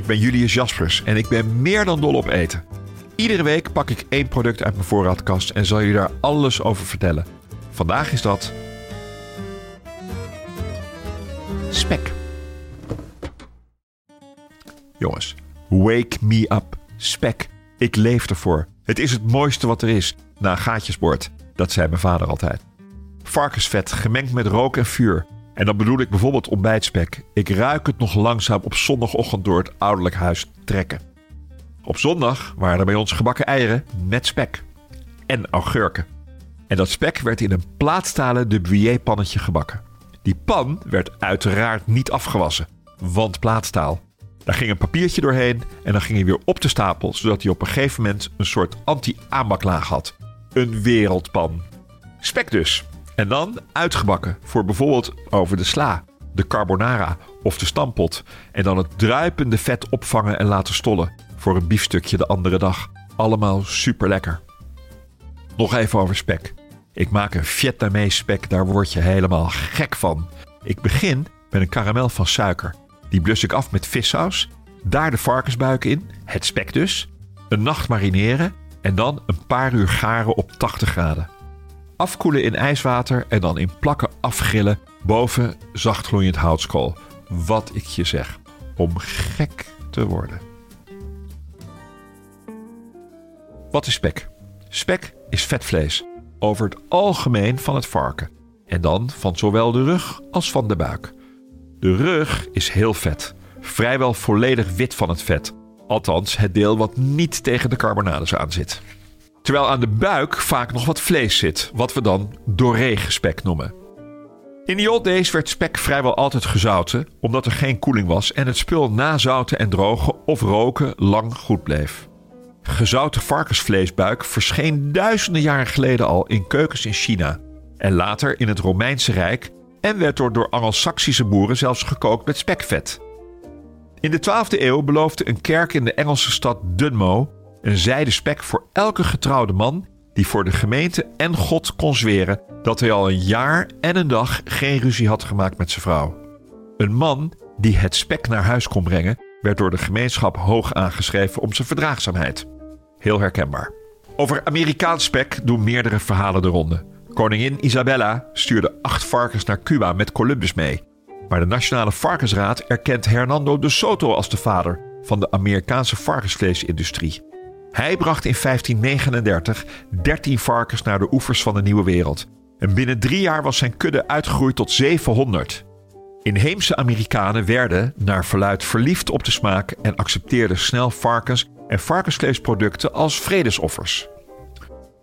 Ik ben Julius Jaspers en ik ben meer dan dol op eten. Iedere week pak ik één product uit mijn voorraadkast en zal je daar alles over vertellen. Vandaag is dat. spek. Jongens, wake me up. Spek. Ik leef ervoor. Het is het mooiste wat er is. Na een gaatjesbord. Dat zei mijn vader altijd. Varkensvet gemengd met rook en vuur. En dan bedoel ik bijvoorbeeld ontbijtspek. Ik ruik het nog langzaam op zondagochtend door het ouderlijk huis trekken. Op zondag waren er bij ons gebakken eieren met spek. En augurken. En dat spek werd in een plaatstalen de Bouillet pannetje gebakken. Die pan werd uiteraard niet afgewassen, want plaatstaal. Daar ging een papiertje doorheen en dan ging hij weer op de stapel, zodat hij op een gegeven moment een soort anti-aanbaklaag had. Een wereldpan. Spek dus. En dan uitgebakken voor bijvoorbeeld over de sla, de carbonara of de stampot. En dan het druipende vet opvangen en laten stollen voor een biefstukje de andere dag. Allemaal super lekker. Nog even over spek. Ik maak een Vietnamees spek, daar word je helemaal gek van. Ik begin met een karamel van suiker. Die blus ik af met vissaus. Daar de varkensbuik in, het spek dus. Een nacht marineren en dan een paar uur garen op 80 graden. Afkoelen in ijswater en dan in plakken afgrillen boven zachtgloeiend houtskool. Wat ik je zeg, om gek te worden. Wat is spek? Spek is vetvlees, over het algemeen van het varken. En dan van zowel de rug als van de buik. De rug is heel vet, vrijwel volledig wit van het vet. Althans, het deel wat niet tegen de carbonades aan zit. Terwijl aan de buik vaak nog wat vlees zit, wat we dan doorregenspek noemen. In the old days werd spek vrijwel altijd gezouten, omdat er geen koeling was en het spul na zouten en drogen of roken lang goed bleef. Gezouten varkensvleesbuik verscheen duizenden jaren geleden al in keukens in China en later in het Romeinse Rijk en werd door, door Angelsaksische boeren zelfs gekookt met spekvet. In de 12e eeuw beloofde een kerk in de Engelse stad Dunmow een zijde spek voor elke getrouwde man die voor de gemeente en God kon zweren dat hij al een jaar en een dag geen ruzie had gemaakt met zijn vrouw. Een man die het spek naar huis kon brengen, werd door de gemeenschap hoog aangeschreven om zijn verdraagzaamheid. Heel herkenbaar. Over Amerikaans spek doen meerdere verhalen de ronde. Koningin Isabella stuurde acht varkens naar Cuba met Columbus mee. Maar de Nationale Varkensraad erkent Hernando de Soto als de vader van de Amerikaanse varkensvleesindustrie. Hij bracht in 1539 13 varkens naar de oevers van de Nieuwe Wereld. En binnen drie jaar was zijn kudde uitgegroeid tot 700. Inheemse Amerikanen werden, naar verluid, verliefd op de smaak en accepteerden snel varkens en varkensvleesproducten als vredesoffers.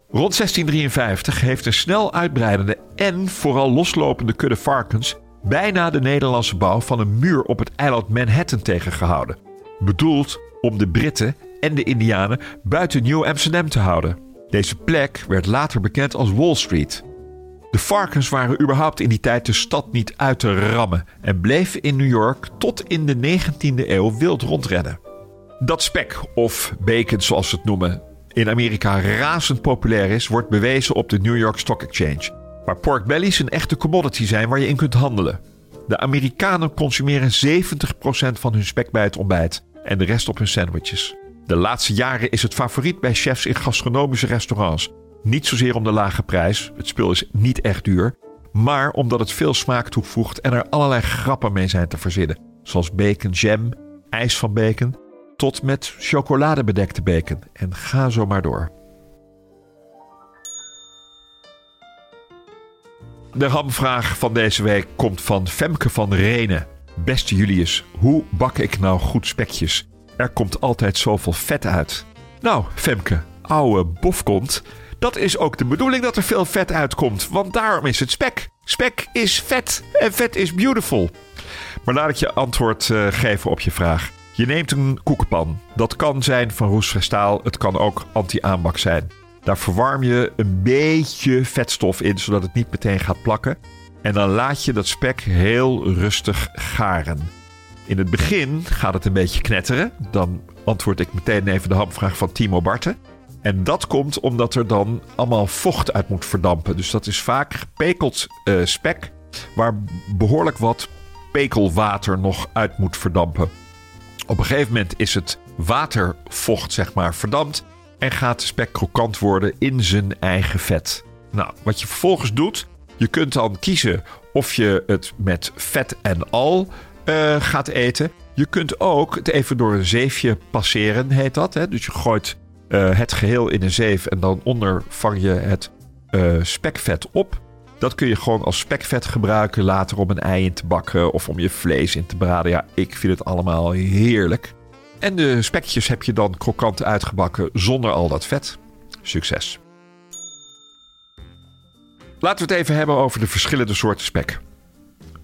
Rond 1653 heeft een snel uitbreidende en vooral loslopende kudde varkens bijna de Nederlandse bouw van een muur op het eiland Manhattan tegengehouden. Bedoeld om de Britten en de Indianen buiten New Amsterdam te houden. Deze plek werd later bekend als Wall Street. De varkens waren überhaupt in die tijd de stad niet uit te rammen en bleven in New York tot in de 19e eeuw wild rondrennen. Dat spek, of bacon zoals ze het noemen, in Amerika razend populair is, wordt bewezen op de New York Stock Exchange, waar pork bellies een echte commodity zijn waar je in kunt handelen. De Amerikanen consumeren 70% van hun spek bij het ontbijt en de rest op hun sandwiches. De laatste jaren is het favoriet bij chefs in gastronomische restaurants. Niet zozeer om de lage prijs, het spul is niet echt duur, maar omdat het veel smaak toevoegt en er allerlei grappen mee zijn te verzinnen, zoals bacon jam, ijs van bacon, tot met chocoladebedekte bacon en ga zo maar door. De hamvraag van deze week komt van Femke van Renen. Beste Julius, hoe bak ik nou goed spekjes? Er komt altijd zoveel vet uit. Nou, Femke, ouwe bofkont. Dat is ook de bedoeling dat er veel vet uitkomt, want daarom is het spek. Spek is vet en vet is beautiful. Maar laat ik je antwoord uh, geven op je vraag. Je neemt een koekenpan. Dat kan zijn van roestvrij staal, het kan ook anti-aanbak zijn. Daar verwarm je een beetje vetstof in, zodat het niet meteen gaat plakken. En dan laat je dat spek heel rustig garen. In het begin gaat het een beetje knetteren. Dan antwoord ik meteen even de hamvraag van Timo Barten. En dat komt omdat er dan allemaal vocht uit moet verdampen. Dus dat is vaak gepekeld uh, spek waar behoorlijk wat pekelwater nog uit moet verdampen. Op een gegeven moment is het watervocht zeg maar verdampt en gaat de spek krokant worden in zijn eigen vet. Nou, wat je vervolgens doet, je kunt dan kiezen of je het met vet en al uh, gaat eten. Je kunt ook het even door een zeefje passeren, heet dat. Hè? Dus je gooit uh, het geheel in een zeef en dan onder vang je het uh, spekvet op. Dat kun je gewoon als spekvet gebruiken later om een ei in te bakken of om je vlees in te braden. Ja, ik vind het allemaal heerlijk. En de spekjes heb je dan krokant uitgebakken zonder al dat vet. Succes! Laten we het even hebben over de verschillende soorten spek.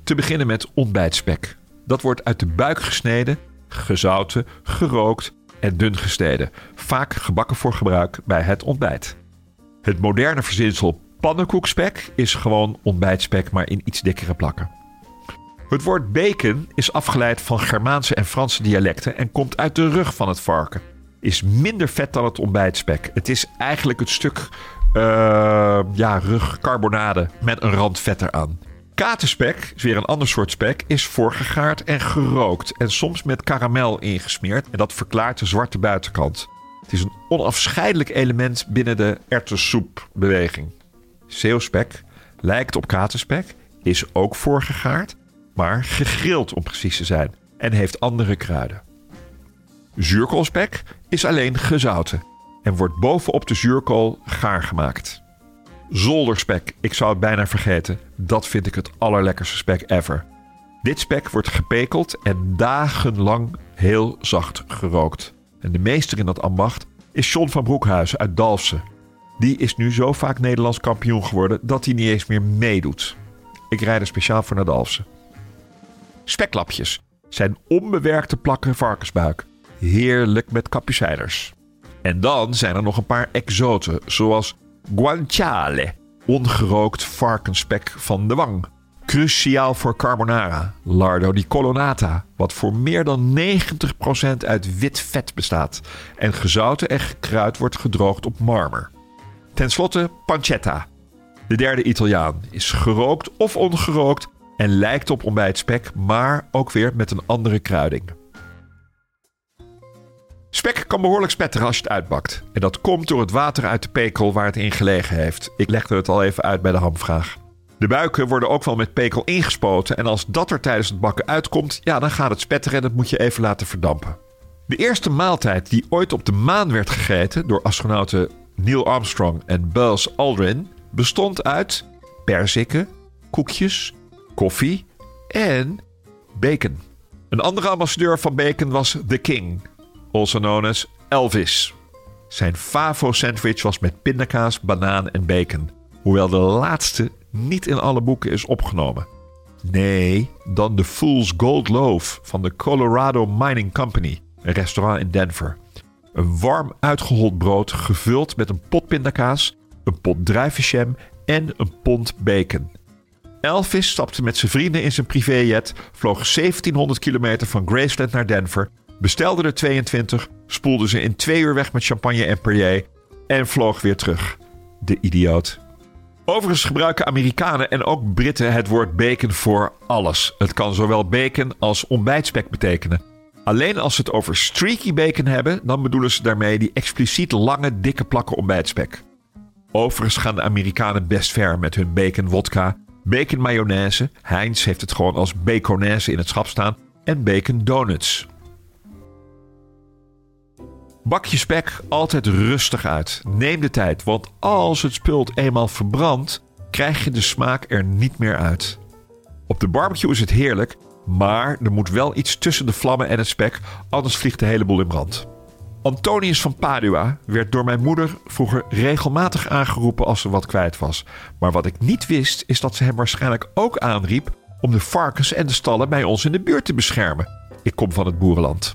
Te beginnen met ontbijtspek. Dat wordt uit de buik gesneden, gezouten, gerookt en dun gesneden. Vaak gebakken voor gebruik bij het ontbijt. Het moderne verzinsel pannenkoekspek is gewoon ontbijtspek, maar in iets dikkere plakken. Het woord bacon is afgeleid van Germaanse en Franse dialecten en komt uit de rug van het varken. Is minder vet dan het ontbijtspek. Het is eigenlijk het stuk uh, ja, rugcarbonade met een rand vet eraan. Katenspek, is weer een ander soort spek, is voorgegaard en gerookt en soms met karamel ingesmeerd en dat verklaart de zwarte buitenkant. Het is een onafscheidelijk element binnen de erwtensoepbeweging. Zeeuwspek lijkt op katenspek, is ook voorgegaard, maar gegrild om precies te zijn en heeft andere kruiden. Zuurkoolspek is alleen gezouten en wordt bovenop de zuurkool gaar gemaakt. Zolderspek, ik zou het bijna vergeten. Dat vind ik het allerlekkerste spek ever. Dit spek wordt gepekeld en dagenlang heel zacht gerookt. En de meester in dat ambacht is John van Broekhuizen uit Dalfsen. Die is nu zo vaak Nederlands kampioen geworden dat hij niet eens meer meedoet. Ik rijd er speciaal voor naar Dalfsen. Speklapjes zijn onbewerkte plakken varkensbuik. Heerlijk met kapucijners. En dan zijn er nog een paar exoten, zoals guanciale, ongerookt varkensspek van de wang. Cruciaal voor carbonara, lardo di colonnata, wat voor meer dan 90% uit wit vet bestaat en gezouten en gekruid wordt gedroogd op marmer. Ten slotte pancetta. De derde Italiaan is gerookt of ongerookt en lijkt op ontbijtspek, maar ook weer met een andere kruiding. Spek kan behoorlijk spetteren als je het uitbakt. En dat komt door het water uit de pekel waar het in gelegen heeft. Ik legde het al even uit bij de hamvraag. De buiken worden ook wel met pekel ingespoten. En als dat er tijdens het bakken uitkomt, ja, dan gaat het spetteren en dat moet je even laten verdampen. De eerste maaltijd die ooit op de maan werd gegeten door astronauten Neil Armstrong en Buzz Aldrin bestond uit perziken, koekjes, koffie en bacon. Een andere ambassadeur van bacon was The King, also known as Elvis. Zijn Favo-sandwich was met pindakaas, banaan en bacon. Hoewel de laatste niet in alle boeken is opgenomen. Nee, dan de Fool's Gold Loaf van de Colorado Mining Company, een restaurant in Denver. Een warm uitgehold brood gevuld met een pot pindakaas, een pot druivenjam en een pond bacon. Elvis stapte met zijn vrienden in zijn privéjet, vloog 1700 kilometer van Graceland naar Denver bestelde er 22, spoelde ze in twee uur weg met champagne en Perrier en vloog weer terug. De idioot. Overigens gebruiken Amerikanen en ook Britten het woord bacon voor alles. Het kan zowel bacon als ontbijtspek betekenen. Alleen als ze het over streaky bacon hebben, dan bedoelen ze daarmee die expliciet lange, dikke plakken ontbijtspek. Overigens gaan de Amerikanen best ver met hun bacon wodka, bacon mayonaise, Heinz heeft het gewoon als baconaise in het schap staan, en bacon donuts. Bak je spek altijd rustig uit. Neem de tijd, want als het spul eenmaal verbrandt, krijg je de smaak er niet meer uit. Op de barbecue is het heerlijk, Maar er moet wel iets tussen de vlammen en het spek, anders vliegt de hele boel in brand. Antonius van Padua werd door mijn moeder vroeger regelmatig aangeroepen als ze wat kwijt was. Maar wat ik niet wist, is dat ze hem waarschijnlijk ook aanriep om de varkens en de stallen bij ons in de buurt te beschermen. Ik kom van het boerenland.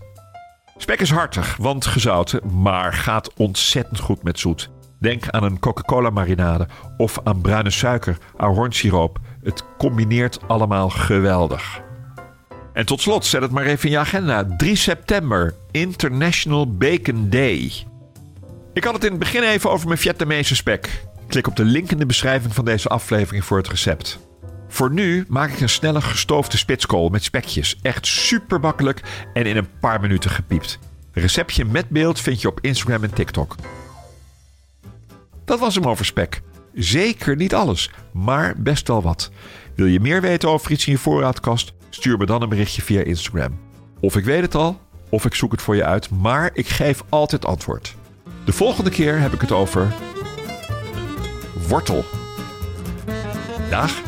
Spek is hartig, want gezouten, maar gaat ontzettend goed met zoet. Denk aan een Coca-Cola marinade of aan bruine suiker, ahornsiroop. Het combineert allemaal geweldig. En tot slot, zet het maar even in je agenda. 3 september, International Bacon Day. Ik had het in het begin even over mijn Vietnamese spek. Klik op de link in de beschrijving van deze aflevering voor het recept. Voor nu maak ik een snelle gestoofde spitskool met spekjes. Echt super makkelijk en in een paar minuten gepiept. Receptje met beeld vind je op Instagram en TikTok. Dat was hem over spek. Zeker niet alles, maar best wel wat. Wil je meer weten over iets in je voorraadkast? Stuur me dan een berichtje via Instagram. Of ik weet het al, of ik zoek het voor je uit, maar ik geef altijd antwoord. De volgende keer heb ik het over wortel. Dag.